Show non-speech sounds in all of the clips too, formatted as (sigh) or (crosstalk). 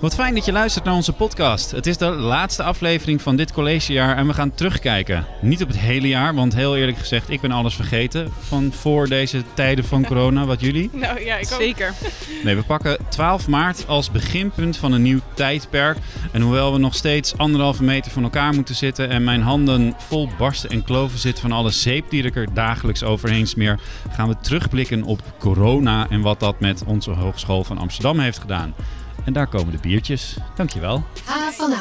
Wat fijn dat je luistert naar onze podcast. Het is de laatste aflevering van dit collegejaar en we gaan terugkijken. Niet op het hele jaar, want heel eerlijk gezegd, ik ben alles vergeten van voor deze tijden van corona. Wat jullie? (laughs) Nou ja, ik ook. Zeker. Nee, we pakken 12 maart als beginpunt van een nieuw tijdperk. En hoewel we nog steeds anderhalve meter van elkaar moeten zitten en mijn handen vol barsten en kloven zitten van alle zeep die ik er dagelijks overheen smeer, gaan we terugblikken op corona en wat dat met onze Hogeschool van Amsterdam heeft gedaan. En daar komen de biertjes. Dankjewel. Ha van A.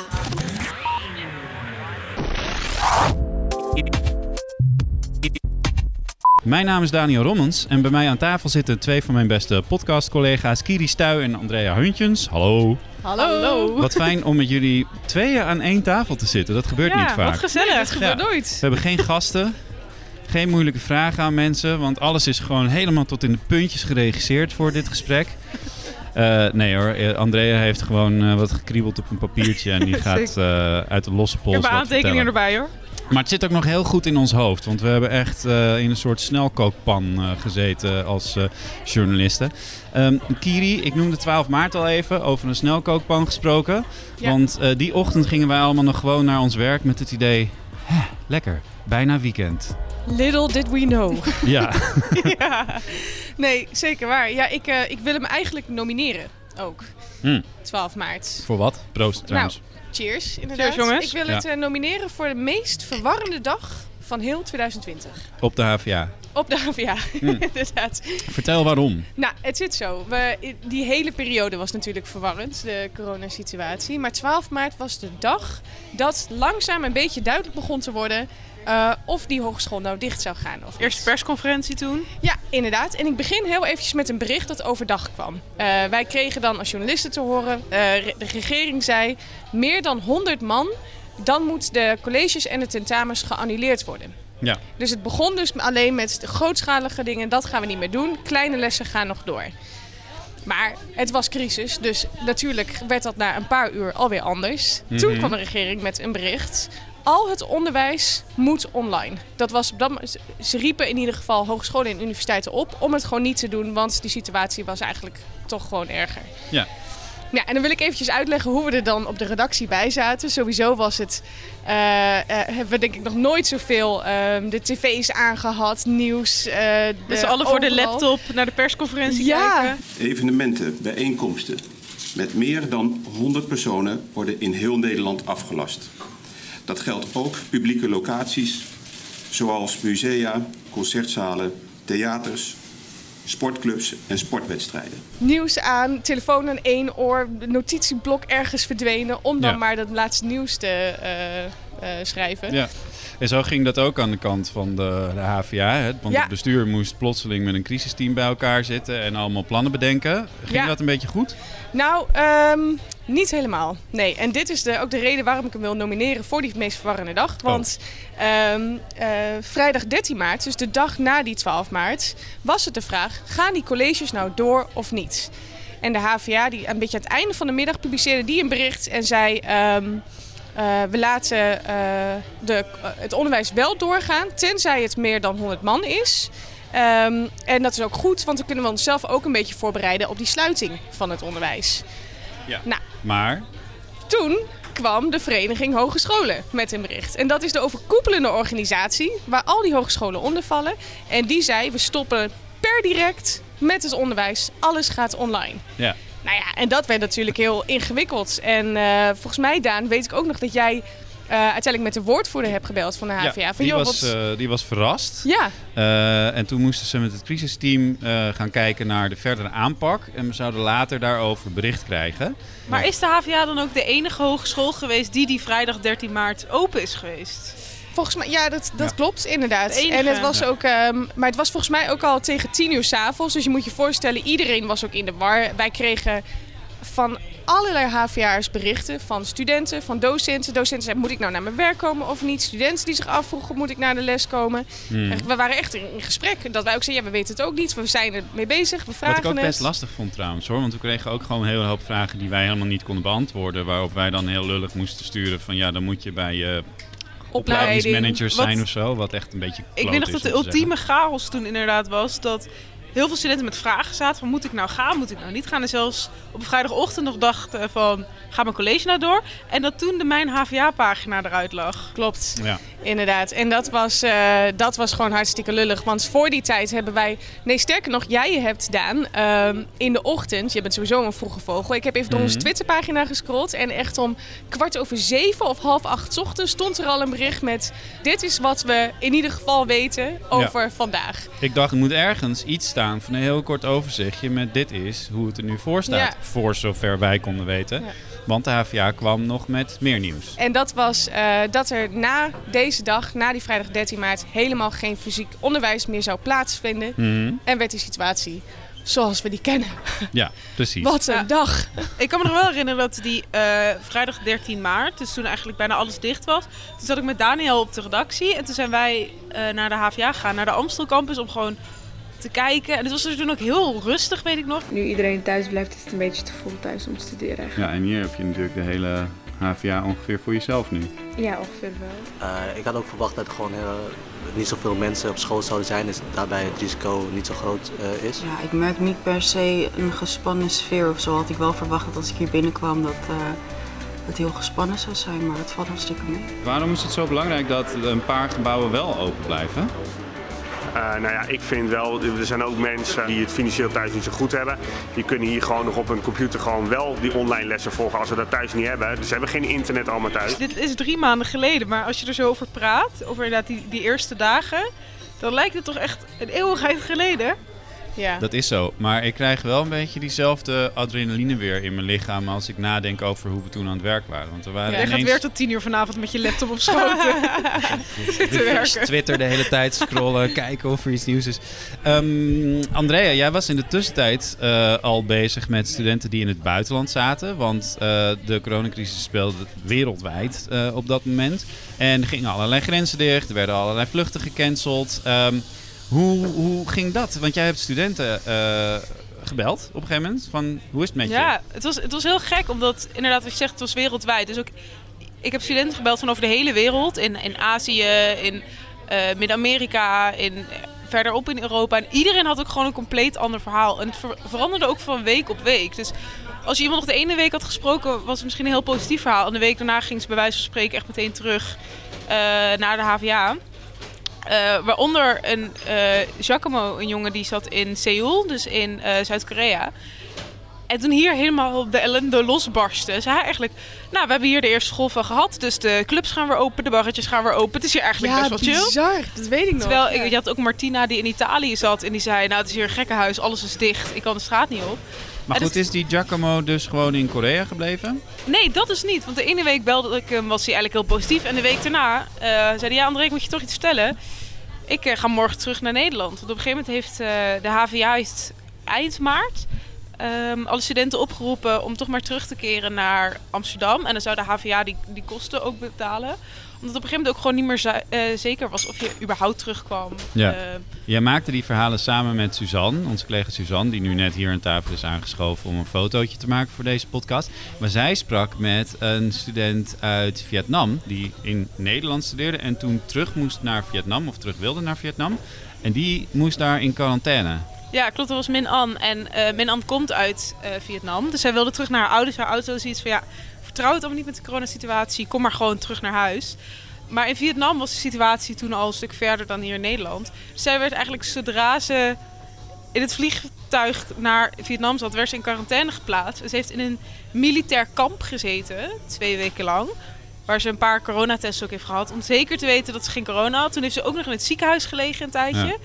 Mijn naam is Daniel Rommens en bij mij aan tafel zitten twee van mijn beste podcastcollega's Kiri Stuy en Andrea Huntjens. Hallo. Hallo. Wat fijn om met jullie tweeën aan één tafel te zitten. Dat gebeurt ja, niet vaak. wat gezellig. Dat gebeurt Ja. nooit. We hebben geen gasten, geen moeilijke vragen aan mensen, want alles is gewoon helemaal tot in de puntjes geregisseerd voor dit gesprek. Eh, nee hoor, eh, Andrea heeft gewoon eh, wat gekriebeld op een papiertje en die (laughs) gaat uit de losse Ik pols heb wat aantekeningen erbij hoor. Maar het zit ook nog heel goed in ons hoofd, want we hebben echt in een soort snelkookpan gezeten als journalisten. Ehm, Kiri, ik noemde 12 maart al even, over een snelkookpan gesproken. Ja. Want die ochtend gingen wij allemaal nog gewoon naar ons werk met het idee, "Hè, lekker, bijna weekend. Little did we know. (laughs) Ja, (laughs) ja. Nee, zeker waar. Ja, ik, eh, ik wil hem eigenlijk nomineren ook. Hm. 12 maart. voor wat? Proost trouwens. Cheers, inderdaad. Cheers, jongens. Ik wil Ja. het eh, nomineren voor de meest verwarrende dag van heel 2020. Op de HVA. Op de HVA, (laughs) Hm. inderdaad. Vertel waarom. Nou, het zit zo. We, die hele periode was natuurlijk verwarrend, de coronasituatie. Maar 12 maart was de dag dat langzaam een beetje duidelijk begon te worden... eh, of die hogeschool nou dicht zou gaan of. Eerste persconferentie toen. Ja, inderdaad. En ik begin heel eventjes met een bericht dat overdag kwam. Eh, wij kregen dan als journalisten te horen, eh, de regering zei... meer dan 100 man, dan moeten de colleges en de tentamens geannuleerd worden. Ja. Dus het begon dus alleen met de grootschalige dingen, dat gaan we niet meer doen. Kleine lessen gaan nog door. Maar het was crisis, dus natuurlijk werd dat na een paar uur alweer anders. Toen Mhm. kwam de regering met een bericht. Al het onderwijs moet online. Dat was op dat ze riepen in ieder geval hogescholen en universiteiten op om het gewoon niet te doen, want die situatie was eigenlijk toch gewoon erger. Ja. Ja, en dan wil ik eventjes uitleggen hoe we er dan op de redactie bij zaten. Sowieso was het, eh, eh, hebben we denk ik nog nooit zoveel ehm, de tv's aangehad, nieuws. eh Met z'n allen voor de laptop naar de persconferentie Ja. kijken. Evenementen, bijeenkomsten met meer dan 100 personen worden in heel Nederland afgelast. Dat geldt ook publieke locaties zoals musea, concertzalen, theaters, sportclubs en sportwedstrijden. Nieuws aan, telefoon aan één oor, notitieblok ergens verdwenen om dan Ja. maar dat laatste nieuws te eh, eh, schrijven. Ja. En zo ging dat ook aan de kant van de, de HVA. Hè? Want Ja. het bestuur moest plotseling met een crisisteam bij elkaar zitten en allemaal plannen bedenken. Ging Ja. dat een beetje goed? Nou, ehm, niet helemaal. Nee, en dit is de, ook de reden waarom ik hem wil nomineren voor die meest verwarrende dag. Want ehm, eh, vrijdag 13 maart, dus de dag na die 12 maart, was het de vraag: gaan die colleges nou door of niet? En de HVA, die een beetje aan het einde van de middag publiceerde die een bericht en zei. ehm, eh, we laten eh, de, eh, het onderwijs wel doorgaan, tenzij het meer dan 100 man is. Ehm, en dat is ook goed, want dan kunnen we onszelf ook een beetje voorbereiden op die sluiting van het onderwijs. Ja. Nou, Maar toen kwam de Vereniging Hogescholen met een bericht. En dat is de overkoepelende organisatie waar al die hogescholen onder vallen. En die zei, we stoppen per direct met het onderwijs. Alles gaat online. ja. Nou ja, en dat werd natuurlijk heel ingewikkeld. En eh, volgens mij, Daan, weet ik ook nog dat jij eh, uiteindelijk met de woordvoerder hebt gebeld van de HVA. Ja, van, die, joh, was, wat- eh, die was verrast. ja, Eh, en toen moesten ze met het crisisteam eh, gaan kijken naar de verdere aanpak. En we zouden later daarover bericht krijgen. Maar is de HVA dan ook de enige hogeschool geweest die die vrijdag 13 maart open is geweest? Volgens mij, ja, dat, dat Ja. klopt inderdaad. Het enige. En het was Ja. ook, ehm, maar het was volgens mij ook al tegen tien uur s'avonds. Dus je moet je voorstellen, iedereen was ook in de war. Wij kregen van allerlei HVA'ers berichten van studenten, van docenten. Docenten zeiden, moet ik nou naar mijn werk komen of niet? Studenten die zich afvroegen, moet ik naar de les komen? Hmm. We waren echt in, in gesprek. Dat wij ook zeiden, ja, we weten het ook niet. We zijn er mee bezig, we vragen Wat ik ook het. best lastig vond trouwens hoor. Want we kregen ook gewoon een hele hoop vragen die wij helemaal niet konden beantwoorden. Waarop wij dan heel lullig moesten sturen van ja, dan moet je bij je opleidingsmanagers Wat- zijn of zo. Wat echt een beetje Ik weet nog dat de ultieme chaos toen inderdaad was dat heel veel studenten met vragen zaten van moet ik nou gaan, moet ik nou niet gaan. En zelfs op een vrijdagochtend nog dachten van gaat mijn college nou door? En dat toen de Mijn HVA-pagina eruit lag. Klopt. Ja. Inderdaad. En dat was, eh, dat was gewoon hartstikke lullig. Want voor die tijd hebben wij... Nee, sterker nog, jij hebt, Daan, ehm, in de ochtend... Je bent sowieso een vroege vogel. Ik heb even door onze Mhm. Twitterpagina gescrolld. En echt om kwart over zeven of half acht 's ochtends stond er al een bericht met... Dit is wat we in ieder geval weten over vandaag. Ik dacht, er moet ergens iets staan van een heel kort overzichtje met dit is hoe het er nu voor staat. Ja. Voor zover wij konden weten. Ja. Want de HVA kwam nog met meer nieuws. En dat was eh, dat er na deze dag, na die vrijdag 13 maart... helemaal geen fysiek onderwijs meer zou plaatsvinden. Mhm. En werd die situatie zoals we die kennen. Ja, precies. Wat een Ja. dag. Ik kan me nog wel herinneren dat die eh, vrijdag 13 maart, dus toen eigenlijk bijna alles dicht was. Toen zat ik met Daniel op de redactie en toen zijn wij eh, naar de HVA gegaan, naar de Amstel campus, om gewoon te kijken. En het was dus toen ook heel rustig, weet ik nog. Nu iedereen thuis blijft, is het een beetje te vol thuis om te studeren. Ja, en hier heb je natuurlijk de hele HVA ongeveer voor jezelf nu. Ja, ongeveer wel. Eh, ik had ook verwacht dat er gewoon heel, niet zoveel mensen op school zouden zijn, dus daarbij het risico niet zo groot eh, is. Ja, ik merk niet per se een gespannen sfeer of zo. Had ik wel verwacht dat als ik hier binnenkwam dat eh, het heel gespannen zou zijn, maar het valt hartstikke mee. Waarom is het zo belangrijk dat een paar gebouwen wel open blijven? Eh, nou ja, ik vind wel, er zijn ook mensen die het financieel thuis niet zo goed hebben. Die kunnen hier gewoon nog op hun computer gewoon wel die online lessen volgen als ze dat thuis niet hebben. Dus ze hebben geen internet allemaal thuis. Dit is drie maanden geleden, maar als je er zo over praat, over inderdaad die, die eerste dagen, dan lijkt het toch echt een eeuwigheid geleden. Ja. Dat is zo. Maar ik krijg wel een beetje diezelfde adrenaline weer in mijn lichaam als ik nadenk over hoe we toen aan het werk waren. Want er waren Jij gaat ineens... weer tot tien uur vanavond met je laptop op schoot (laughs) zitten werken. Twitter de hele tijd scrollen, kijken of er iets nieuws is. Ehm, Andrea, jij was in de tussentijd eh, al bezig met studenten die in het buitenland zaten. Want eh, de coronacrisis speelde wereldwijd eh, op dat moment. En er gingen allerlei grenzen dicht, er werden allerlei vluchten gecanceld. Ehm, hoe, hoe ging dat? Want jij hebt studenten eh, gebeld op een gegeven moment. Van, hoe is het met je? Ja, het was, het was heel gek, omdat inderdaad, wat je zegt, het was wereldwijd. Dus ook, ik heb studenten gebeld van over de hele wereld. In, in Azië, in eh, Midden-Amerika, in, verderop in Europa. En iedereen had ook gewoon een compleet ander verhaal. En het ver- veranderde ook van week op week. Dus als je iemand nog de ene week had gesproken, was het misschien een heel positief verhaal. En de week daarna ging ze bij wijze van spreken echt meteen terug eh, naar de HVA. Eh, waaronder een eh Giacomo, een jongen die zat in Seoul, dus in eh, Zuid-Korea. En toen hier helemaal de ellende losbarstte, zei hij eigenlijk... Nou, we hebben hier de eerste golf van gehad, dus de clubs gaan weer open, de barretjes gaan weer open. Het is hier eigenlijk ja, best wel chill. bizar. Dat weet ik nog. Terwijl Ja. ik, je had ook Martina die in Italië zat en die zei... Nou, het is hier een gekkenhuis, alles is dicht, ik kan de straat niet op. Maar goed, is die Giacomo dus gewoon in Korea gebleven? Nee, dat is niet. Want de ene week belde ik hem, was hij eigenlijk heel positief. En de week daarna eh, zei hij, ja André, ik moet je toch iets vertellen. Ik eh, ga morgen terug naar Nederland. Want op een gegeven moment heeft eh, de HVA heeft eind maart ehm, alle studenten opgeroepen om toch maar terug te keren naar Amsterdam. En dan zou de HVA die, die kosten ook betalen. Omdat op een gegeven moment ook gewoon niet meer eh, zeker was of je überhaupt terugkwam. Ja. Eh, Jij maakte die verhalen samen met Suzanne, onze collega Suzanne, die nu net hier aan tafel is aangeschoven om een fotootje te maken voor deze podcast. Maar zij sprak met een student uit Vietnam die in Nederland studeerde en toen terug moest naar Vietnam of terug wilde naar Vietnam. En die moest daar in quarantaine. Ja, klopt. Dat was Min An. En eh Min An komt uit Vietnam. Dus zij wilde terug naar haar ouders. Haar ouders zoiets van, ja, vertrouw het allemaal niet met de coronasituatie. Kom maar gewoon terug naar huis. Maar in Vietnam was de situatie toen al een stuk verder dan hier in Nederland. Zij werd eigenlijk zodra ze in het vliegtuig naar Vietnam zat, werd ze in quarantaine geplaatst. Ze heeft in een militair kamp gezeten, twee weken lang. Waar ze een paar coronatests ook heeft gehad. Om zeker te weten dat ze geen corona had. Toen heeft ze ook nog in het ziekenhuis gelegen een tijdje.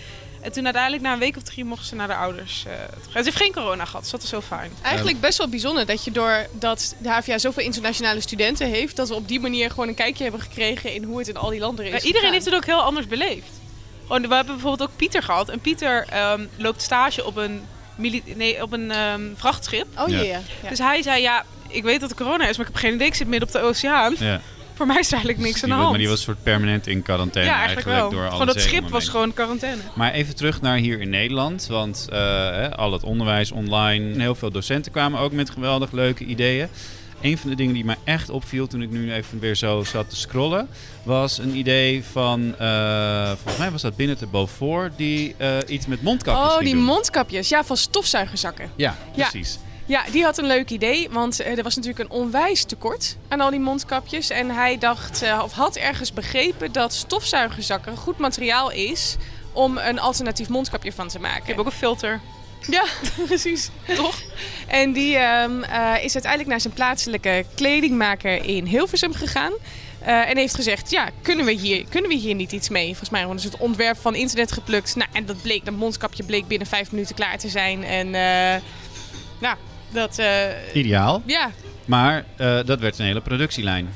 En toen uiteindelijk na een week of drie mocht ze naar de ouders. eh, terug. Ze heeft geen corona gehad, dus dat is zo fijn. Eigenlijk best wel bijzonder dat je doordat de HVA zoveel internationale studenten heeft, dat we op die manier gewoon een kijkje hebben gekregen in hoe het in al die landen is. Maar iedereen gegaan. heeft het ook heel anders beleefd. Gewoon, we hebben bijvoorbeeld ook Pieter gehad. En Pieter ehm, loopt stage op een, nee, op een ehm, vrachtschip. Oh Ja. ja. ja. ja. Dus hij zei, ja, ik weet dat er corona is, maar ik heb geen idee. Ik zit midden op de oceaan. Ja. Voor mij is er eigenlijk niks Die aan de hand. Maar die was soort permanent in quarantaine ja, eigenlijk, wel. door gewoon dat schip was gewoon quarantaine. Maar even terug naar hier in Nederland. Want eh, al het onderwijs online, heel veel docenten kwamen ook met geweldig leuke ideeën. een van de dingen die mij echt opviel toen ik nu even weer zo zat te scrollen, was een idee van, eh, volgens mij was dat binnen de Beaufort, die eh, iets met mondkapjes Oh, die doen. mondkapjes. Ja, van stofzuigerzakken. Ja, Ja. precies. Ja, die had een leuk idee, want eh, er was natuurlijk een onwijs tekort aan al die mondkapjes. En hij dacht, eh, of had ergens begrepen dat stofzuigerzakken goed materiaal is om een alternatief mondkapje van te maken. Ik heb ook een filter. Ja, (laughs) precies. Toch? En die ehm, eh, is uiteindelijk naar zijn plaatselijke kledingmaker in Hilversum gegaan. en heeft gezegd, ja, kunnen we, hier, kunnen we hier niet iets mee? Volgens mij dus het ontwerp van internet geplukt. Nou, en dat bleek, dat mondkapje bleek binnen vijf minuten klaar te zijn. En eh, nou, dat... eh, Ideaal. ja, Maar eh, dat werd een hele productielijn.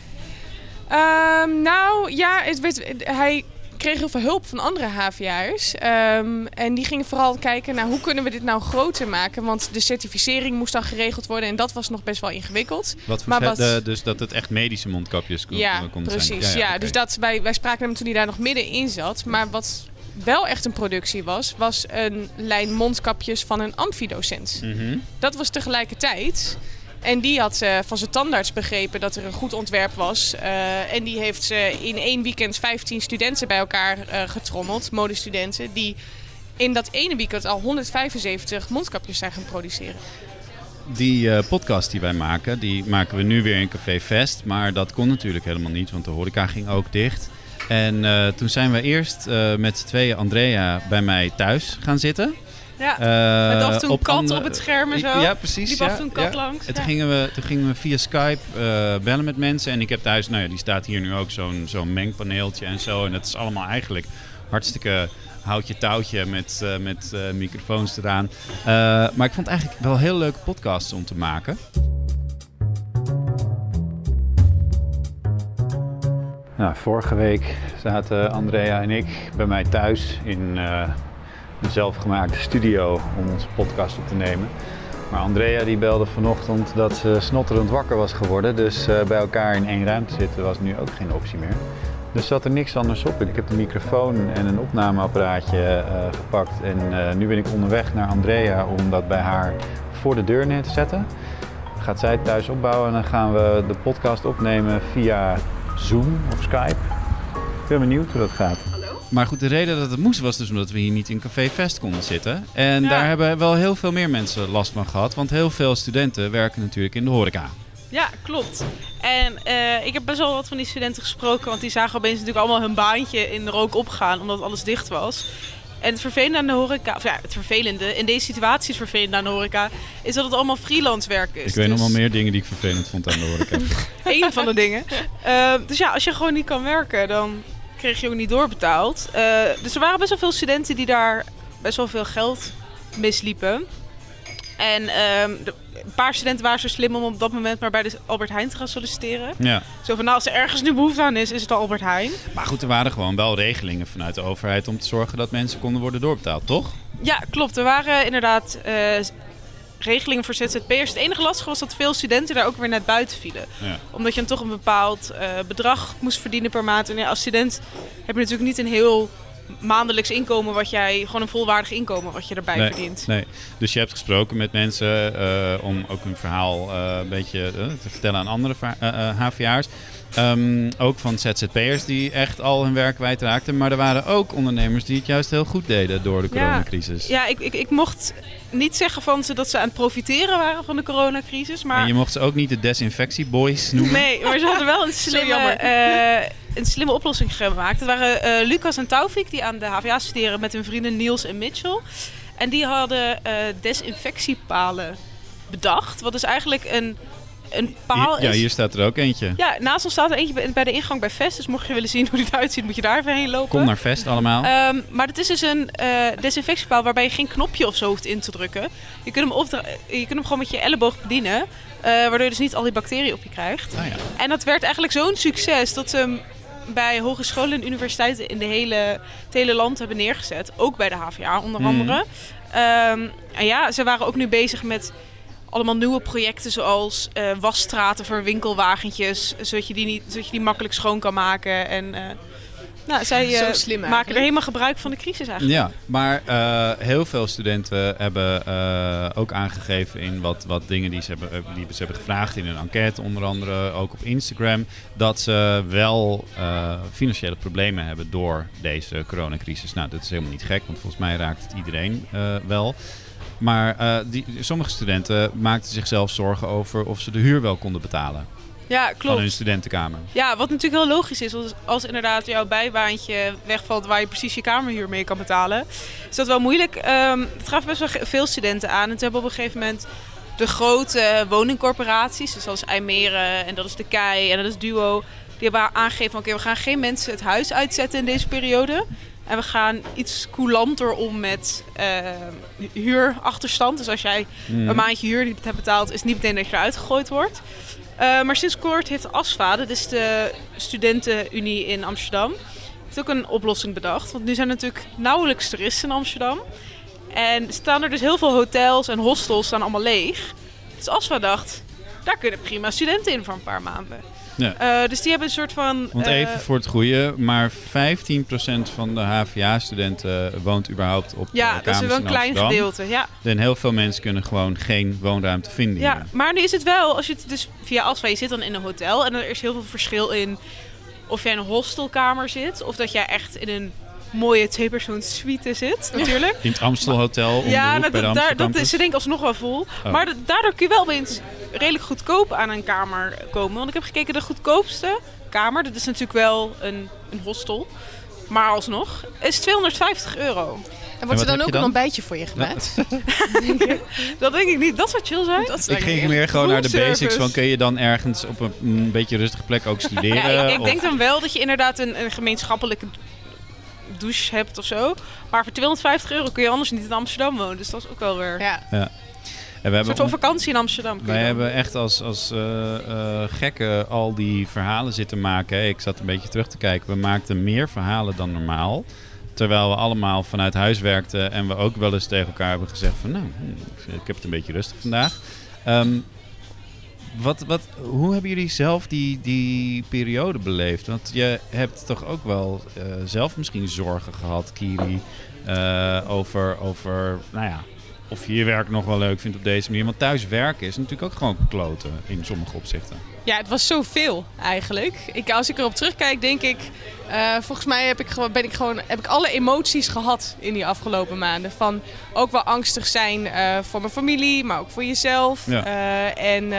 Ehm, nou ja, het werd, hij kreeg heel veel hulp van andere HVA'ers. Ehm, en die gingen vooral kijken naar hoe kunnen we dit nou groter maken. Want de certificering moest dan geregeld worden en dat was nog best wel ingewikkeld. Wat voor Maar wat- de- dus dat het echt medische mondkapjes kon, Ja, konden precies. zijn. Ja, oké. Dus dat, wij, wij spraken hem toen hij daar nog middenin zat. Maar wat wel echt een productie was, was een lijn mondkapjes van een amfidocent. Mhm. Dat was tegelijkertijd. En die had eh, van zijn tandarts begrepen dat er een goed ontwerp was. Eh, en die heeft ze in één weekend 15 studenten bij elkaar eh, getrommeld, modestudenten, die in dat ene weekend al 175 mondkapjes zijn gaan produceren. Die eh, podcast die wij maken, die maken we nu weer in Café Vest. Maar dat kon natuurlijk helemaal niet, want de horeca ging ook dicht. En eh, toen zijn we eerst eh, met z'n tweeën, Andrea, bij mij thuis gaan zitten. Ja, Eh, met af en toe een kat op het scherm en zo. Ja, precies. Liep ja, af en toe een kat ja. langs. En toen, Ja. gingen we, toen gingen we via Skype bellen met mensen. En ik heb thuis, nou ja, die staat hier nu ook, zo'n zo'n mengpaneeltje en zo. En dat is allemaal eigenlijk hartstikke houtje touwtje met, met microfoons eraan. Maar ik vond het eigenlijk wel heel leuke podcasts om te maken. Nou, vorige week zaten Andrea en ik bij mij thuis in eh, een zelfgemaakte studio om onze podcast op te nemen. Maar Andrea die belde vanochtend dat ze snotterend wakker was geworden. Dus eh, bij elkaar in één ruimte zitten was nu ook geen optie meer. Dus zat er niks anders op. Ik heb de microfoon en een opnameapparaatje eh, gepakt. En nu ben ik onderweg naar Andrea om dat bij haar voor de deur neer te zetten. Gaat zij het thuis opbouwen en dan gaan we de podcast opnemen via Zoom of Skype. Ik ben benieuwd hoe dat gaat. Maar goed, de reden dat het moest was dus omdat we hier niet in Café Vest konden zitten. En Ja. daar hebben wel heel veel meer mensen last van gehad. Want heel veel studenten werken natuurlijk in de horeca. Ja, klopt. En eh, ik heb best wel wat van die studenten gesproken, want die zagen opeens natuurlijk allemaal hun baantje in de rook opgaan, omdat alles dicht was. En het vervelende aan de horeca, of ja, het vervelende, in deze situatie het vervelende aan de horeca, is dat het allemaal freelance werk is. ik weet nog Dus wel meer dingen die ik vervelend vond aan de horeca. (laughs) Eén van de dingen. Eh, dus ja, als je gewoon niet kan werken, dan kreeg je ook niet doorbetaald. Eh, dus er waren best wel veel studenten die daar best wel veel geld misliepen. En ehm, de- een paar studenten waren zo slim om op dat moment maar bij de Albert Heijn te gaan solliciteren. ja. Zo van, nou, als er ergens nu behoefte aan is, is het Albert Heijn. Maar goed, er waren gewoon wel regelingen vanuit de overheid om te zorgen dat mensen konden worden doorbetaald, toch? Ja, klopt. Er waren inderdaad eh, regelingen voor ZZP'ers. Het enige lastige was dat veel studenten daar ook weer net buiten vielen. Ja. Omdat je dan toch een bepaald eh, bedrag moest verdienen per maand. En ja, als student heb je natuurlijk niet een heel maandelijks inkomen wat jij, gewoon een volwaardig inkomen wat je erbij nee, verdient. Nee. Dus je hebt gesproken met mensen eh, om ook hun verhaal eh, een beetje eh, te vertellen aan andere va- eh, eh. Ehm, ook van ZZP'ers die echt al hun werk kwijtraakten. Maar er waren ook ondernemers die het juist heel goed deden door de coronacrisis. Ja, ik, ik, ik mocht niet zeggen van ze dat ze aan het profiteren waren van de coronacrisis. Maar En je mocht ze ook niet de desinfectieboys noemen. Nee, maar ze hadden wel een (laughs) slimme, eh, een slimme oplossing gemaakt. Het waren eh, Lucas en Taufik die aan de HVA studeren met hun vrienden Niels en Mitchell. En die hadden eh, desinfectiepalen bedacht. Wat dus eigenlijk een, een paal ja, is. hier staat er ook eentje. Ja, naast ons staat er eentje bij- de ingang bij Vest. Dus mocht je willen zien hoe die eruit ziet, moet je daar even heen lopen. Kom naar Vest allemaal. Ehm, maar het is dus een eh, desinfectiepaal waarbij je geen knopje of zo hoeft in te drukken. Je kunt hem, opdra- je kunt hem gewoon met je elleboog bedienen. eh, waardoor je dus niet al die bacteriën op je krijgt. Ah, ja. En dat werd eigenlijk zo'n succes dat ze hem bij hogescholen en universiteiten in de hele, het hele land hebben neergezet. Ook bij de HVA onder Mhm. andere. Ehm, en ja, ze waren ook nu bezig met allemaal nieuwe projecten zoals eh, wasstraten voor winkelwagentjes. Zodat je, die niet, zodat je die makkelijk schoon kan maken. En eh, Nou, zij Zo eh, slim maken eigenlijk. er helemaal gebruik van de crisis eigenlijk. Ja, maar eh, heel veel studenten hebben eh, ook aangegeven in wat, wat dingen die ze, hebben, die ze hebben gevraagd in een enquête, onder andere ook op Instagram, dat ze wel eh, financiële problemen hebben door deze coronacrisis. Nou, dat is helemaal niet gek, want volgens mij raakt het iedereen eh, wel. Maar eh, die, sommige studenten maakten zichzelf zorgen over of ze de huur wel konden betalen Ja, van klopt. hun studentenkamer. Ja, wat natuurlijk heel logisch is, als, als inderdaad jouw bijbaantje wegvalt waar je precies je kamerhuur mee kan betalen, is dat wel moeilijk. Ehm, het gaf best wel veel studenten aan. En toen hebben op een gegeven moment de grote woningcorporaties, dus zoals IJmeren en dat is de KEI en dat is Duo, die hebben aangegeven van oké, we gaan geen mensen het huis uitzetten in deze periode. En we gaan iets coulanter om met eh, huurachterstand. Dus als jij Mhm. een maandje huur niet hebt betaald, is het niet meteen dat je eruit gegooid wordt. Eh, maar sinds kort heeft ASFA, dat is de studentenunie in Amsterdam, heeft ook een oplossing bedacht. Want nu zijn er natuurlijk nauwelijks toeristen in Amsterdam. En staan er dus heel veel hotels en hostels staan allemaal leeg. Dus ASFA dacht, daar kunnen prima studenten in voor een paar maanden. Ja. Eh, dus die hebben een soort van... Want eh, even voor het goede, maar 15% van de HVA-studenten woont überhaupt op ja, eh, dat is kamers wel een in klein gedeelte. Ja. En heel veel mensen kunnen gewoon geen woonruimte vinden Ja, hier. maar nu is het wel, als je het dus via ASFA, je zit dan in een hotel en er is heel veel verschil in of jij in een hostelkamer zit of dat jij echt in een mooie tweepersoons suite zit, natuurlijk. In het Amstelhotel om Ja, dat, bij de daar, dat is ze denk ik alsnog wel vol. Oh. Maar da- daardoor kun je wel opeens redelijk goedkoop aan een kamer komen. Want ik heb gekeken, de goedkoopste kamer, dat is natuurlijk wel een, een hostel, maar alsnog, is 250 euro. En wordt wat er dan ook een ontbijtje voor je gemaakt? (laughs) Dat denk ik niet. Dat zou chill zijn. Dat Ik ging meer gewoon naar de basics van kun je dan ergens op een, een beetje rustige plek ook (laughs) studeren? Ja, ik, ik Of- denk dan wel dat je inderdaad een, een gemeenschappelijke douche hebt of zo. Maar voor 250 euro kun je anders niet in Amsterdam wonen. Dus dat is ook wel weer Ja. En we een hebben soort van vakantie in Amsterdam. kun je Wij hebben echt als, als eh, eh, gekken al die verhalen zitten maken. Ik zat een beetje terug te kijken. We maakten meer verhalen dan normaal. Terwijl we allemaal vanuit huis werkten en we ook wel eens tegen elkaar hebben gezegd van nou, hm, ik heb het een beetje rustig vandaag. Ehm, wat, wat, hoe hebben jullie zelf die, die periode beleefd? Want je hebt toch ook wel eh, zelf misschien zorgen gehad, Kiri, eh, over, over nou ja, of je je werk nog wel leuk vindt op deze manier. Want thuis werken is natuurlijk ook gewoon kloten in sommige opzichten. Ja, het was zoveel eigenlijk. Ik, als ik erop terugkijk, denk ik... eh, volgens mij heb ik, ben ik gewoon, heb ik alle emoties gehad in die afgelopen maanden. Van ook wel angstig zijn eh, voor mijn familie, maar ook voor jezelf. Ja. Eh, en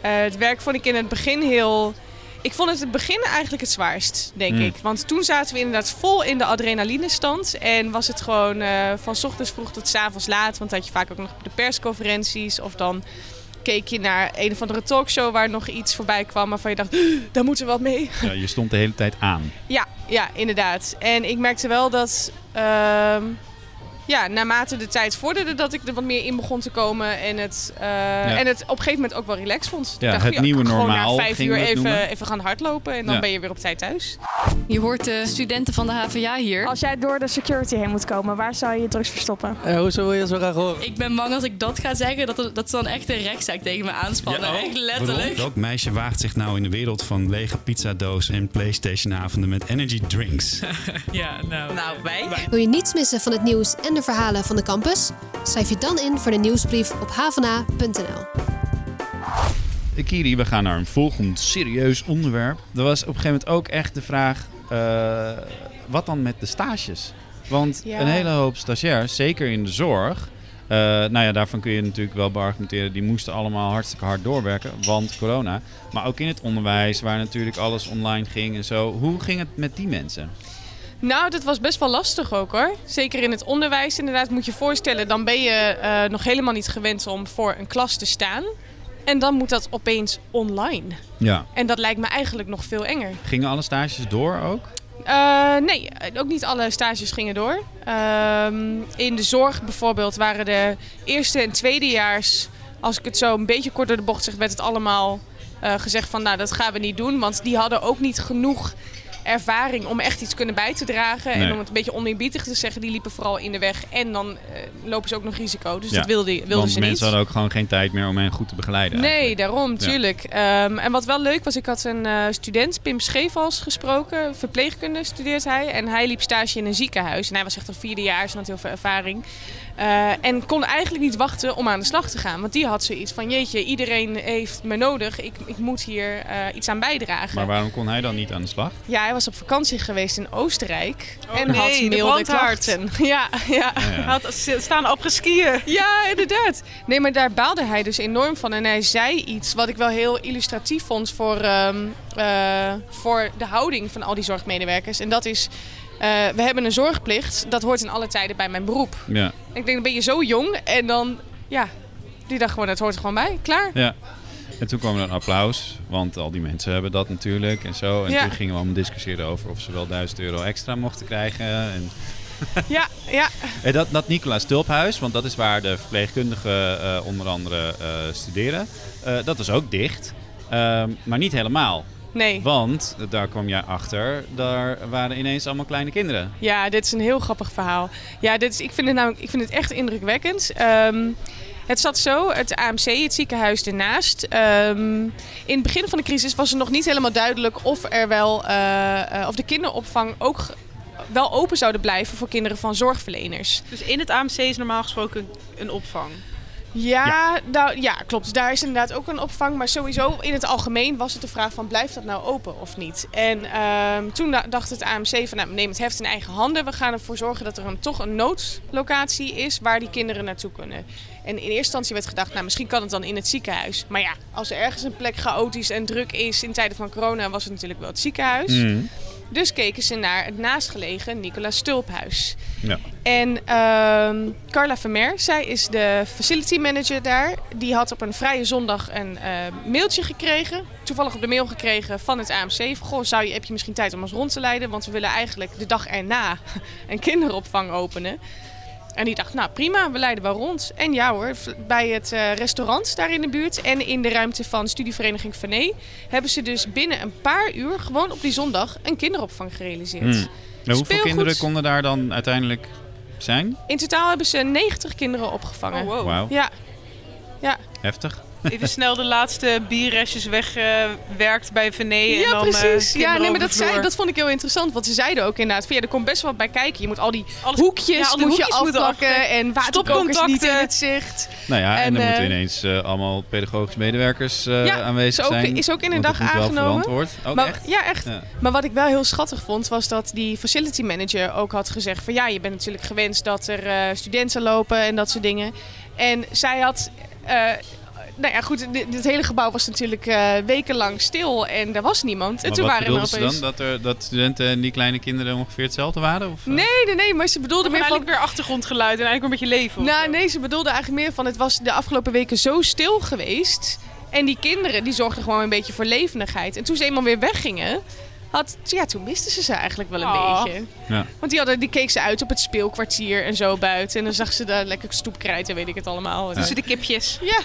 het werk vond ik in het begin heel... Ik vond het het begin eigenlijk het zwaarst, denk Mm. ik. Want toen zaten we inderdaad vol in de adrenalinestand. En was het gewoon van 's ochtends vroeg tot 's avonds laat. Want dan had je vaak ook nog de persconferenties. Of dan keek je naar een of andere talkshow waar nog iets voorbij kwam. Waarvan je dacht, daar moeten we wat mee. Ja, je stond de hele tijd aan. Ja, ja, inderdaad. En ik merkte wel dat... ehm, ja, naarmate de tijd vorderde dat ik er wat meer in begon te komen. En het, eh, en het op een gegeven moment ook wel relaxed vond. Ja, ik dacht, het ja, nieuwe normaal na vijf uur even, even gaan hardlopen. En dan Ja. ben je weer op tijd thuis. Je hoort de studenten van de HVA hier. Als jij door de security heen moet komen, waar zou je je drugs verstoppen? Eh, hoezo wil je dat zo graag horen? Ik ben bang als ik dat ga zeggen, dat, dat ze dan echt een rechtszaak tegen me aanspannen. echt letterlijk. Welk meisje waagt zich nou in de wereld van lege pizzadozen en PlayStation-avonden met energy drinks? (laughs) ja, nou. Nou, wij. Wil je niets missen van het nieuws en de verhalen van de campus? Schrijf je dan in voor de nieuwsbrief op havana.nl. Kiri, we gaan naar een volgend serieus onderwerp. Er was op een gegeven moment ook echt de vraag, eh, wat dan met de stages? Want Ja. een hele hoop stagiairs, zeker in de zorg... eh, nou ja, daarvan kun je natuurlijk wel beargumenteren... die moesten allemaal hartstikke hard doorwerken, want corona. Maar ook in het onderwijs, waar natuurlijk alles online ging en zo. Hoe ging het met die mensen? Nou, dat was best wel lastig ook hoor. Zeker in het onderwijs inderdaad moet je voorstellen. Dan ben je eh, nog helemaal niet gewend om voor een klas te staan. En dan moet dat opeens online. Ja. En dat lijkt me eigenlijk nog veel enger. Gingen alle stages door ook? Eh, nee, ook niet alle stages gingen door. Ehm, in de zorg bijvoorbeeld waren de eerste en tweedejaars... Als ik het zo een beetje kort door de bocht zeg, werd het allemaal eh, gezegd van... Nou, dat gaan we niet doen. Want die hadden ook niet genoeg ervaring om echt iets kunnen bij te dragen. Nee. En om het een beetje oneerbiedig te zeggen, die liepen vooral in de weg. En dan eh, lopen ze ook nog risico. Dus Ja, dat wilde, wilden Want ze mensen niet. hadden ook gewoon geen tijd meer om hen goed te begeleiden. Nee, daarom, Ja. tuurlijk. Ehm, en wat wel leuk was, ik had een eh, student, Pim Scheefals, gesproken. Verpleegkunde studeert hij. En hij liep stage in een ziekenhuis. En hij was echt een vierdejaars en had heel veel ervaring. Eh, en kon eigenlijk niet wachten om aan de slag te gaan. Want die had zoiets van, jeetje, iedereen heeft me nodig. Ik, ik moet hier eh, iets aan bijdragen. Maar waarom kon hij dan niet aan de slag? Ja, hij was op vakantie geweest in Oostenrijk. Oh en nee, had de milde klachten. (laughs) Ja, ja. Hij had staan op skiën. Ja, inderdaad. Nee, maar daar baalde hij dus enorm van. En hij zei iets wat ik wel heel illustratief vond voor, ehm, eh, voor de houding van al die zorgmedewerkers. En dat is, we hebben een zorgplicht. Dat hoort in alle tijden bij mijn beroep. Ja. Ik denk, dan ben je zo jong en dan, ja, die dacht gewoon, het hoort er gewoon bij. Klaar. Ja. En toen kwam er een applaus, want al die mensen hebben dat natuurlijk en zo. En Ja. toen gingen we allemaal discussiëren over of ze wel 1000 euro extra mochten krijgen. En, (laughs) Ja, ja. en dat, dat Nicolaas Tulphuis, want dat is waar de verpleegkundigen eh, onder andere eh, studeren, eh, dat is ook dicht. Ehm, maar niet helemaal. Nee. Want, daar kwam jij achter, daar waren ineens allemaal kleine kinderen. Ja, dit is een heel grappig verhaal. Ja, dit is, ik, vind het namelijk, ik vind het echt indrukwekkend. Ehm, het zat zo, het AMC, het ziekenhuis ernaast. ehm, in het begin van de crisis was het nog niet helemaal duidelijk of, er wel, eh, eh, of de kinderopvang ook wel open zouden blijven voor kinderen van zorgverleners. Dus in het AMC is normaal gesproken een opvang. Ja, Nou, ja, klopt. Daar is inderdaad ook een opvang. Maar sowieso in het algemeen was het de vraag van blijft dat nou open of niet? En ehm, toen da- dacht het AMC van nou, neem het heft in eigen handen. We gaan ervoor zorgen dat er een, toch een noodlocatie is waar die kinderen naartoe kunnen. En in eerste instantie werd gedacht, nou misschien kan het dan in het ziekenhuis. Maar ja, als er ergens een plek chaotisch en druk is in tijden van corona was het natuurlijk wel het ziekenhuis. Mm. Dus keken ze naar het naastgelegen Nicolaas Stulphuis. Ja. En ehm, Carla Vermeer, zij is de facility manager daar. Die had op een vrije zondag een eh, mailtje gekregen. Toevallig op de mail gekregen van het AMC. Goh, zou je, heb je misschien tijd om ons rond te leiden? Want we willen eigenlijk de dag erna (laughs) een kinderopvang openen. En die dacht, nou prima, we leiden wel rond. En ja hoor, bij het eh, restaurant daar in de buurt en in de ruimte van studievereniging Venet... hebben ze dus binnen een paar uur gewoon op die zondag een kinderopvang gerealiseerd. Mm. En hoeveel Speelgoed. kinderen konden daar dan uiteindelijk zijn? In totaal hebben ze 90 kinderen opgevangen. Oh, wow. Wauw. Ja. ja. Heftig. Even snel de laatste bierrestjes wegwerkt bij Venet. en Ja, dan, eh, precies. ja, nee, maar dat, zei, dat vond ik heel interessant. Want ze zeiden ook inderdaad van ja, er komt best wel wat bij kijken. Je moet al die hoekjes, ja, al die moet je hoekjes moeten afpakken. af- En waterkokers niet in het zicht. Nou ja, en, En, dan eh, moeten ineens eh, allemaal pedagogische medewerkers eh, Ja, aanwezig is ook- zijn. is ook in want dag aangenomen. Ook maar, echt? Ja, echt. Ja. Maar wat ik wel heel schattig vond, was dat die facility manager ook had gezegd van ja, je bent natuurlijk gewenst dat er eh, studenten lopen en dat soort dingen. En zij had. eh, nou ja, goed, dit, dit hele gebouw was natuurlijk eh, wekenlang stil en er was niemand. En toen wat waren er bedoelden ze opeens... dan? Dat, er, dat studenten en die kleine kinderen ongeveer hetzelfde waren? Of, eh? Nee, nee, nee, maar ze bedoelde meer van... eigenlijk weer achtergrondgeluid en eigenlijk een beetje leven. Nou, nee, ze bedoelde eigenlijk meer van het was de afgelopen weken zo stil geweest. En die kinderen die zorgden gewoon een beetje voor levendigheid. En toen ze eenmaal weer weggingen, had, ja, toen misten ze ze eigenlijk wel een Oh. beetje. Ja. Want die, hadden, die keek ze uit op het speelkwartier en zo buiten. En dan zag ze daar lekker stoepkruid en weet ik het allemaal. Dus- Tussen de kipjes. Ja.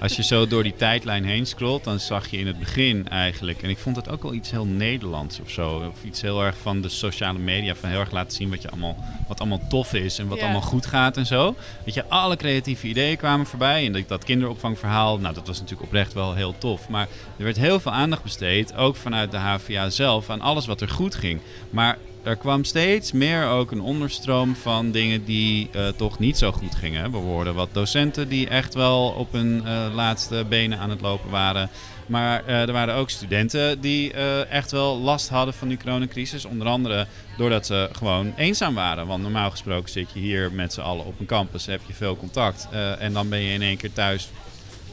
Als je zo door die tijdlijn heen scrolt, dan zag je in het begin eigenlijk... En ik vond het ook wel iets heel Nederlands of zo. Of iets heel erg van de sociale media. Van heel erg laten zien wat, je allemaal, wat allemaal tof is en wat Ja. allemaal goed gaat en zo. Weet je, alle creatieve ideeën kwamen voorbij. En dat, dat kinderopvangverhaal, nou dat was natuurlijk oprecht wel heel tof. Maar er werd heel veel aandacht besteed, ook vanuit de HVA zelf, aan alles wat er goed ging. Maar er kwam steeds meer ook een onderstroom van dingen die eh, toch niet zo goed gingen. We hoorden wat docenten die echt wel op hun eh, laatste benen aan het lopen waren. Maar eh, er waren ook studenten die echt wel last hadden van die coronacrisis. Onder andere doordat ze gewoon eenzaam waren. Want normaal gesproken zit je hier met z'n allen op een campus, heb je veel contact. en dan ben je in één keer thuis,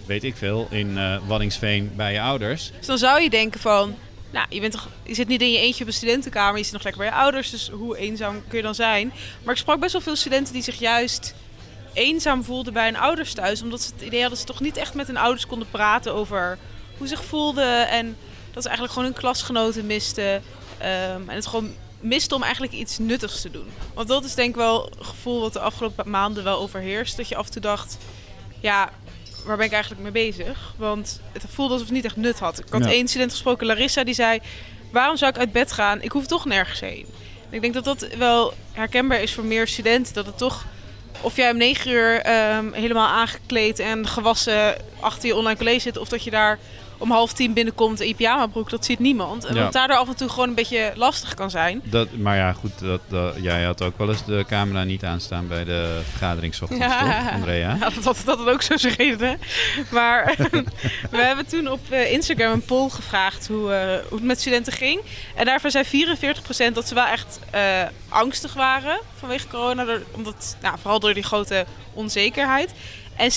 weet ik veel, in Waddingsveen bij je ouders. Dus dan zou je denken van... Nou, je, bent toch, zit niet in je eentje op een studentenkamer. Je zit nog lekker bij je ouders. Dus hoe eenzaam kun je dan zijn? Maar ik sprak best wel veel studenten die zich juist eenzaam voelden bij hun ouders thuis. Omdat ze het idee hadden dat ze toch niet echt met hun ouders konden praten over hoe ze zich voelden. En dat ze eigenlijk gewoon hun klasgenoten misten. Ehm, en het gewoon misten om eigenlijk iets nuttigs te doen. Want dat is denk ik wel een gevoel wat de afgelopen maanden wel overheerst. Dat je af en toe dacht, ja, waar ben ik eigenlijk mee bezig? Want het voelde alsof het niet echt nut had. Ik had Ja. één student gesproken, Larissa, die zei... waarom zou ik uit bed gaan? Ik hoef toch nergens heen. ik denk dat dat wel herkenbaar is voor meer studenten. Dat het toch, of jij om negen uur ehm, helemaal aangekleed en gewassen achter je online college zit, of dat je daar om half tien binnenkomt in je pyjamabroek, dat ziet niemand. En Ja. dat daardoor af en toe gewoon een beetje lastig kan zijn. Dat, maar ja, goed, dat, dat, jij had ook wel eens de camera niet aanstaan bij de vergadering 's ochtends, toch, Andrea? Ja, dat dat had ook zo zijn reden. Maar (laughs) we hebben toen op eh, Instagram een poll gevraagd hoe, eh, hoe het met studenten ging. En daarvan zei 44% dat ze wel echt eh, angstig waren vanwege corona. omdat, nou, vooral door die grote onzekerheid. En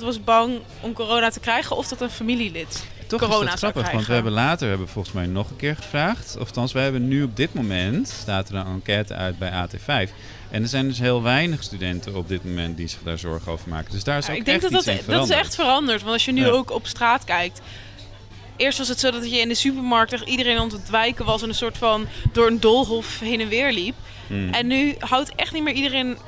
70% was bang om corona te krijgen of dat een familielid Toch corona is dat grappig, krijgen. want we hebben later hebben volgens mij nog een keer gevraagd. Of althans, we hebben nu op dit moment, staat er een enquête uit bij AT5. En er zijn dus heel weinig studenten op dit moment die zich daar zorgen over maken. Dus daar is Ja, ook ik denk echt dat dat, in dat is echt veranderd. Want als je nu Ja. ook op straat kijkt. Eerst was het zo dat je in de supermarkt echt iedereen aan het wijken was en een soort van door een doolhof heen en weer liep. Hmm. En nu houdt echt niet meer iedereen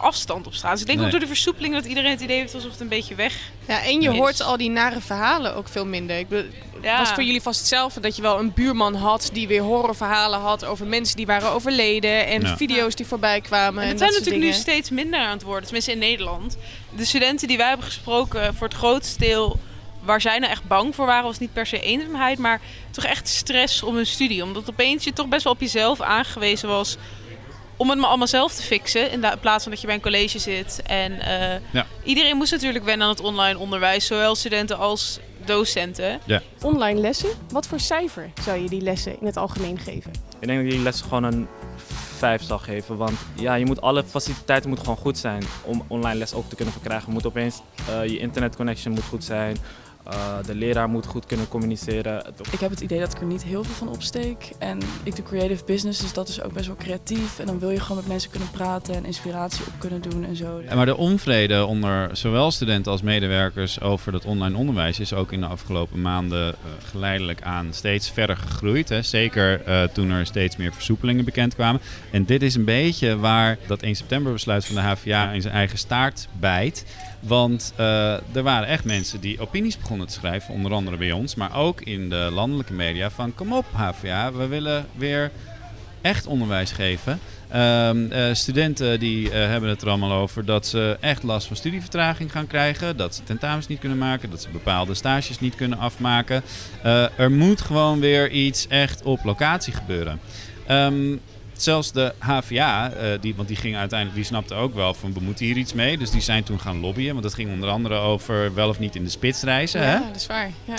afstand op straat. Dus ik denk Nee. ook door de versoepeling dat iedereen het idee heeft alsof het een beetje weg Ja, en je is. hoort al die nare verhalen ook veel minder. Ik bedoel, Ja. was voor jullie vast hetzelfde dat je wel een buurman had die weer horrorverhalen had over mensen die waren overleden en Ja. video's die voorbij kwamen. En En, dat zijn natuurlijk nu steeds minder aan het worden, tenminste in Nederland. De studenten die wij hebben gesproken, voor het grootste deel waar zij nou echt bang voor waren, was niet per se eenzaamheid, maar toch echt stress om hun studie. Omdat opeens je toch best wel op jezelf aangewezen was om het maar allemaal zelf te fixen. In, plaats van dat je bij een college zit. En eh, Ja. iedereen moest natuurlijk wennen aan het online onderwijs, zowel studenten als docenten. Ja. Online lessen, wat voor cijfer zou je die lessen in het algemeen geven? Ik denk dat je die lessen gewoon een 5 zal geven. Want ja, je moet alle faciliteiten moeten gewoon goed zijn om online les ook te kunnen verkrijgen. Je moet opeens, eh, je internetconnection moet goed zijn. Eh, de leraar moet goed kunnen communiceren. Het- Ik heb het idee dat ik er niet heel veel van opsteek. En ik doe creative business, dus dat is ook best wel creatief. En dan wil je gewoon met mensen kunnen praten en inspiratie op kunnen doen en zo. Ja, Maar de onvrede onder zowel studenten als medewerkers over dat online onderwijs is ook in de afgelopen maanden eh, geleidelijk aan steeds verder gegroeid. Hè. Zeker eh, toen er steeds meer versoepelingen bekend kwamen. En dit is een beetje waar dat 1 september besluit van de HVA in zijn eigen staart bijt. Want eh, er waren echt mensen die opinies begonnen te schrijven, onder andere bij ons, maar ook in de landelijke media van kom op HVA, we willen weer echt onderwijs geven. Ehm, eh, studenten die eh, hebben het er allemaal over dat ze echt last van studievertraging gaan krijgen. Dat ze tentamens niet kunnen maken. Dat ze bepaalde stages niet kunnen afmaken. Er moet gewoon weer iets echt op locatie gebeuren. Zelfs de HVA, eh, die, want die ging uiteindelijk, die snapte ook wel van we moeten hier iets mee. Dus die zijn toen gaan lobbyen. Want dat ging onder andere over wel of niet in de spits reizen. hè? Ja, dat is waar. Ja.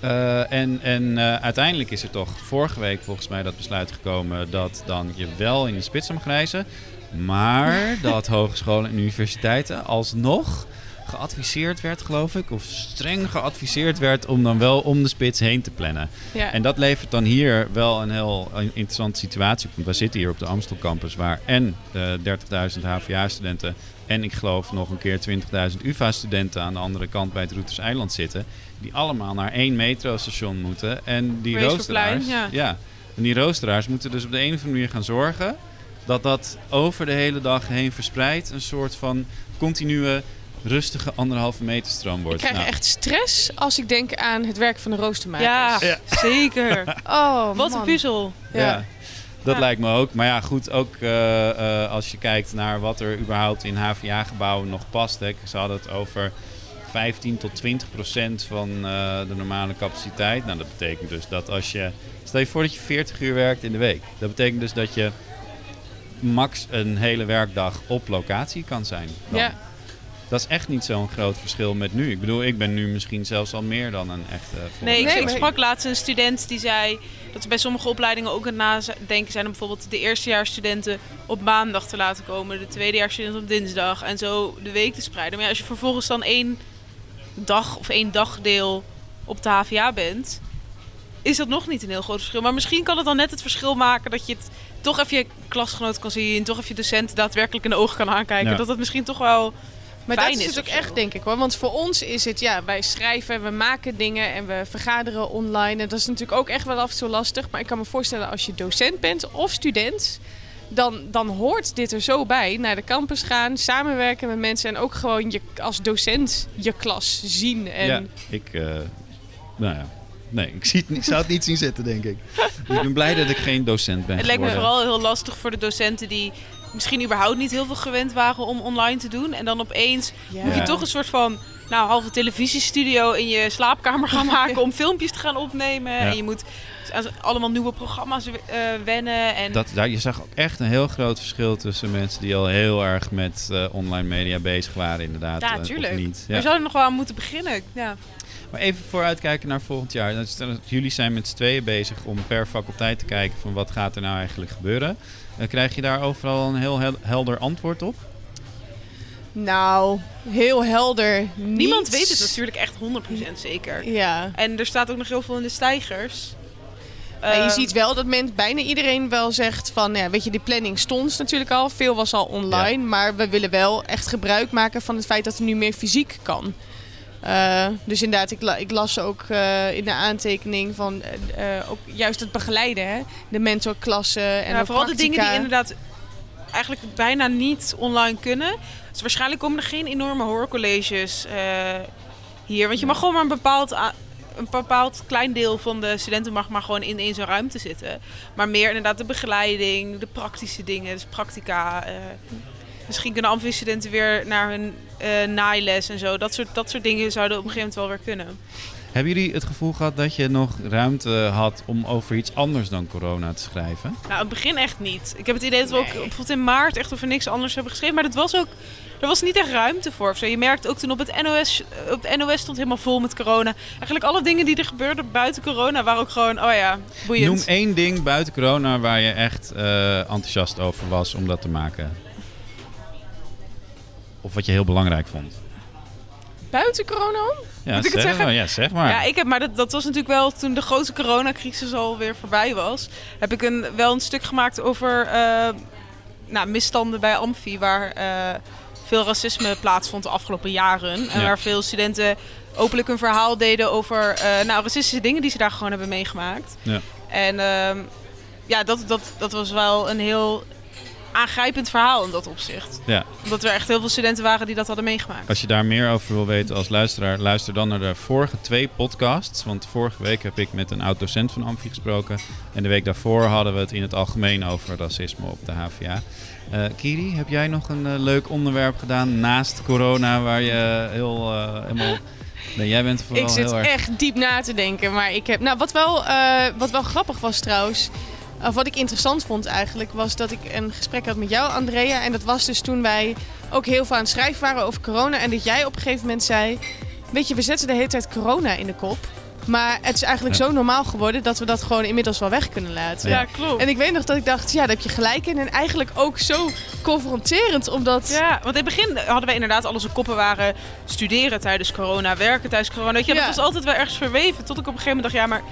Eh, en en eh, uiteindelijk is er toch vorige week volgens mij dat besluit gekomen dat dan je wel in de spits mag reizen. Maar (laughs) dat hogescholen en universiteiten alsnog geadviseerd werd, geloof ik, of streng geadviseerd werd om dan wel om de spits heen te plannen. Ja. En dat levert dan hier wel een heel eh, interessante situatie op. Want we zitten hier op de Amstel campus waar en eh 30.000 HVA-studenten en ik geloof nog een keer 20.000 UvA-studenten aan de andere kant bij het Routers Eiland zitten. Die allemaal naar één metrostation moeten. En die roosteraars, ja. en die roosteraars moeten dus op de een of andere manier gaan zorgen dat dat over de hele dag heen verspreid een soort van continue rustige anderhalve meter stroom Ik wordt. krijg Nou, echt stress als ik denk aan het werk van de roostermakers. Ja, Ja. zeker. (laughs) Oh, Wat man. een puzzel. Ja. Dat Ja. lijkt me ook. Maar ja, goed, ook eh, eh, als je kijkt naar wat er überhaupt in HVA-gebouwen nog past. Hè. Ze hadden het over 15 tot 20 procent van eh, de normale capaciteit. Nou, dat betekent dus dat als je... Stel je voor dat je 40 uur werkt in de week. Dat betekent dus dat je max een hele werkdag op locatie kan zijn. dan. Ja. Dat is echt niet zo'n groot verschil met nu. Ik bedoel, ik ben nu misschien zelfs al meer dan een echte Nee, ik, sprak laatst een student die zei dat ze bij sommige opleidingen ook aan het nadenken zijn om bijvoorbeeld de eerstejaarsstudenten op maandag te laten komen, de tweedejaarsstudenten op dinsdag en zo de week te spreiden. Maar ja, als je vervolgens dan één dag of één dagdeel op de HVA bent, is dat nog niet een heel groot verschil. Maar misschien kan het dan net het verschil maken dat je het toch even je klasgenoot kan zien, toch even je docent daadwerkelijk in de ogen kan aankijken. Ja. Dat het misschien toch wel Maar fijn dat is is het ook echt, denk ik hoor. Want voor ons is het, ja, wij schrijven, we maken dingen en we vergaderen online. En dat is natuurlijk ook echt wel af en toe lastig. Maar ik kan me voorstellen als je docent bent of student, dan, dan hoort dit er zo bij. Naar de campus gaan, samenwerken met mensen en ook gewoon je, als docent je klas zien. En Ja, ik, eh, nou ja, Nee, ik, zie het, niet- ik zou het niet zien zitten, denk ik. Dus (laughs) ik ben blij dat ik geen docent ben Het lijkt me geworden. vooral heel lastig voor de docenten die misschien überhaupt niet heel veel gewend waren om online te doen. En dan opeens Ja. moet je Ja. toch een soort van nou, halve televisiestudio in je slaapkamer gaan (laughs) maken om filmpjes te gaan opnemen. Ja. En je moet allemaal nieuwe programma's eh, wennen. En Dat, daar, je zag ook echt een heel groot verschil tussen mensen die al heel erg met eh, online media bezig waren, inderdaad. ja, eh, natuurlijk. niet. We zouden nog wel aan moeten beginnen. Ja. Maar even vooruitkijken naar volgend jaar. Dat Jullie zijn met z'n tweeën bezig om per faculteit te kijken van wat gaat er nou eigenlijk gebeuren. Eh, krijg je daar overal een heel hel- helder antwoord op? Nou, heel helder. Niet. Niemand weet het natuurlijk echt 100% zeker. Ja. En er staat ook nog heel veel in de stijgers. Maar je Ehm, ziet wel dat men, bijna iedereen wel zegt van, ja, weet je, die planning stond natuurlijk al. Veel was al online, maar we willen wel echt gebruik maken van het feit dat er nu meer fysiek kan. Eh, dus inderdaad, ik, la- ik las ook eh, in de aantekening van eh, ook juist het begeleiden, hè? de mentorklassen en ja, vooral de dingen die inderdaad eigenlijk bijna niet online kunnen. Dus waarschijnlijk komen er geen enorme hoorcolleges hier. Want je mag gewoon maar een bepaald, een bepaald klein deel van de studenten mag maar gewoon in, in zo'n ruimte zitten. Maar meer inderdaad de begeleiding, de praktische dingen, dus practica. Eh, misschien kunnen amfistudenten weer naar hun eh naailes en zo. Dat soort, dat soort dingen zouden op een gegeven moment wel weer kunnen. Hebben jullie het gevoel gehad dat je nog ruimte had om over iets anders dan corona te schrijven? Nou, in het begin echt niet. Ik heb het idee dat we ook bijvoorbeeld in maart echt over niks anders hebben geschreven. Maar dat was ook, er was niet echt ruimte voor. Of zo. Je merkt ook toen op het NOS, op het NOS stond helemaal vol met corona. Eigenlijk alle dingen die er gebeurden buiten corona waren ook gewoon, oh ja, boeiend. Noem één ding buiten corona waar je echt eh, enthousiast over was om dat te maken. Of wat je heel belangrijk vond. Buiten corona om? Ja, Moet ik het zeg zeggen? maar. Ja, zeg maar. Ja, ik heb, maar dat, dat was natuurlijk wel toen de grote coronacrisis alweer voorbij was. Heb ik een, wel een stuk gemaakt over eh, nou, misstanden bij Amfi, waar eh, veel racisme plaatsvond de afgelopen jaren. En waar veel studenten openlijk een verhaal deden over eh, nou, racistische dingen die ze daar gewoon hebben meegemaakt. Ja. En ehm, ja, dat, dat, dat was wel een heel aangrijpend verhaal in dat opzicht. Ja. Omdat er echt heel veel studenten waren die dat hadden meegemaakt. Als je daar meer over wil weten als luisteraar, luister dan naar de vorige twee podcasts. Want vorige week heb ik met een oud-docent van Amfi gesproken. En de week daarvoor hadden we het in het algemeen over racisme op de HVA. Eh, Kiri, heb jij nog een eh, leuk onderwerp gedaan naast corona waar je heel eh, helemaal... Nee, jij bent vooral Ik zit heel erg... echt diep na te denken. Maar ik heb. Nou, wat wel, eh, wat wel grappig was trouwens. Of wat ik interessant vond eigenlijk, was dat ik een gesprek had met jou, Andrea. En dat was dus toen wij ook heel veel aan het schrijven waren over corona. En dat jij op een gegeven moment zei: Weet je, we zetten de hele tijd corona in de kop. Maar het is eigenlijk Ja. zo normaal geworden dat we dat gewoon inmiddels wel weg kunnen laten. Ja, klopt. En ik weet nog dat ik dacht, ja, daar heb je gelijk in. En eigenlijk ook zo confronterend, omdat... Ja, want in het begin hadden wij inderdaad al onze koppen waren studeren tijdens corona, werken tijdens corona. Weet je, Ja. dat was altijd wel ergens verweven. Tot ik op een gegeven moment dacht, ja, maar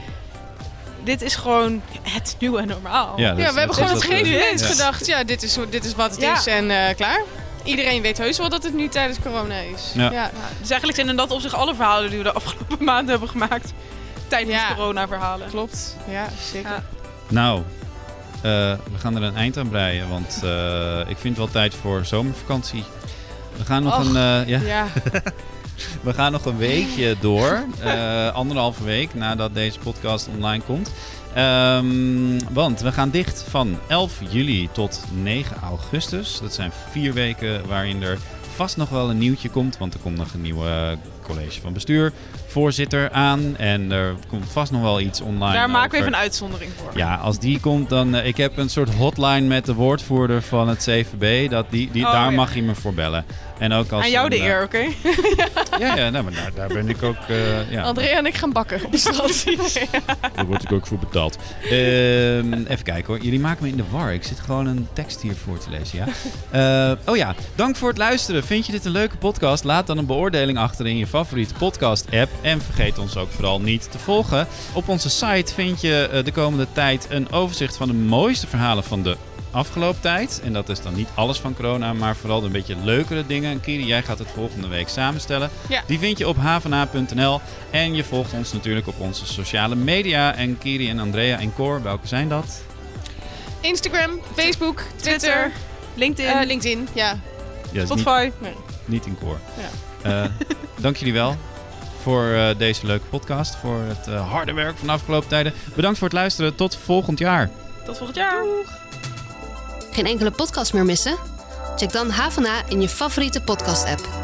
dit is gewoon het nieuwe normaal. Ja, we hebben gewoon op een gegeven moment gedacht, ja, dit is, dit is wat het Ja. is en eh, klaar. Iedereen weet heus wel dat het nu tijdens corona is. Ja. Dus eigenlijk zijn in dat opzicht alle verhalen die we de afgelopen (laughs) maanden hebben gemaakt tijdens corona-verhalen. Klopt, ja, zeker. Nou, eh, we gaan er een eind aan breien, want eh, ik vind het wel tijd voor zomervakantie. We gaan nog Och, een... eh, ja. (laughs) we gaan nog een weekje door. eh, anderhalve week nadat deze podcast online komt. Ehm, want we gaan dicht van 11 juli tot 9 augustus. Dat zijn vier weken waarin er vast nog wel een nieuwtje komt. Want er komt nog een nieuwe college van bestuur, voorzitter aan. En er komt vast nog wel iets online Daar maken we even een uitzondering voor. Ja, als die komt, dan. eh, ik heb een soort hotline met de woordvoerder van het CVB. Dat die, die, Oh, daar ja. mag je me voor bellen. En ook als Aan jou de eh, eer, oké? (laughs) Ja, ja nou, maar daar, daar ben ik ook. eh, ja, Andrea en ik gaan bakken op de (laughs) stad. (laughs) daar word ik ook voor betaald. Ehm, even kijken hoor. Jullie maken me in de war. Ik zit gewoon een tekst hier voor te lezen. Ja? Eh, oh ja, dank voor het luisteren. Vind je dit een leuke podcast? Laat dan een beoordeling achter in je favoriete podcast-app. En vergeet ons ook vooral niet te volgen. Op onze site vind je eh, de komende tijd een overzicht van de mooiste verhalen van de afgelopen tijd. En dat is dan niet alles van corona, maar vooral de een beetje leukere dingen. En Kiri, jij gaat het volgende week samenstellen. Ja. Die vind je op havana.nl. En je volgt ons natuurlijk op onze sociale media. En Kiri en Andrea en Cor, welke zijn dat? Instagram, Facebook, Twitter, Twitter, LinkedIn. eh, LinkedIn, ja. Ja, Spotify. Niet, niet in Cor. Ja. Eh, (laughs) dank jullie wel voor uh, deze leuke podcast. Voor het uh, harde werk van de afgelopen tijden. Bedankt voor het luisteren. Tot volgend jaar. Tot volgend jaar. Doeg. Geen enkele podcast meer missen? Check dan HVA in je favoriete podcast-app.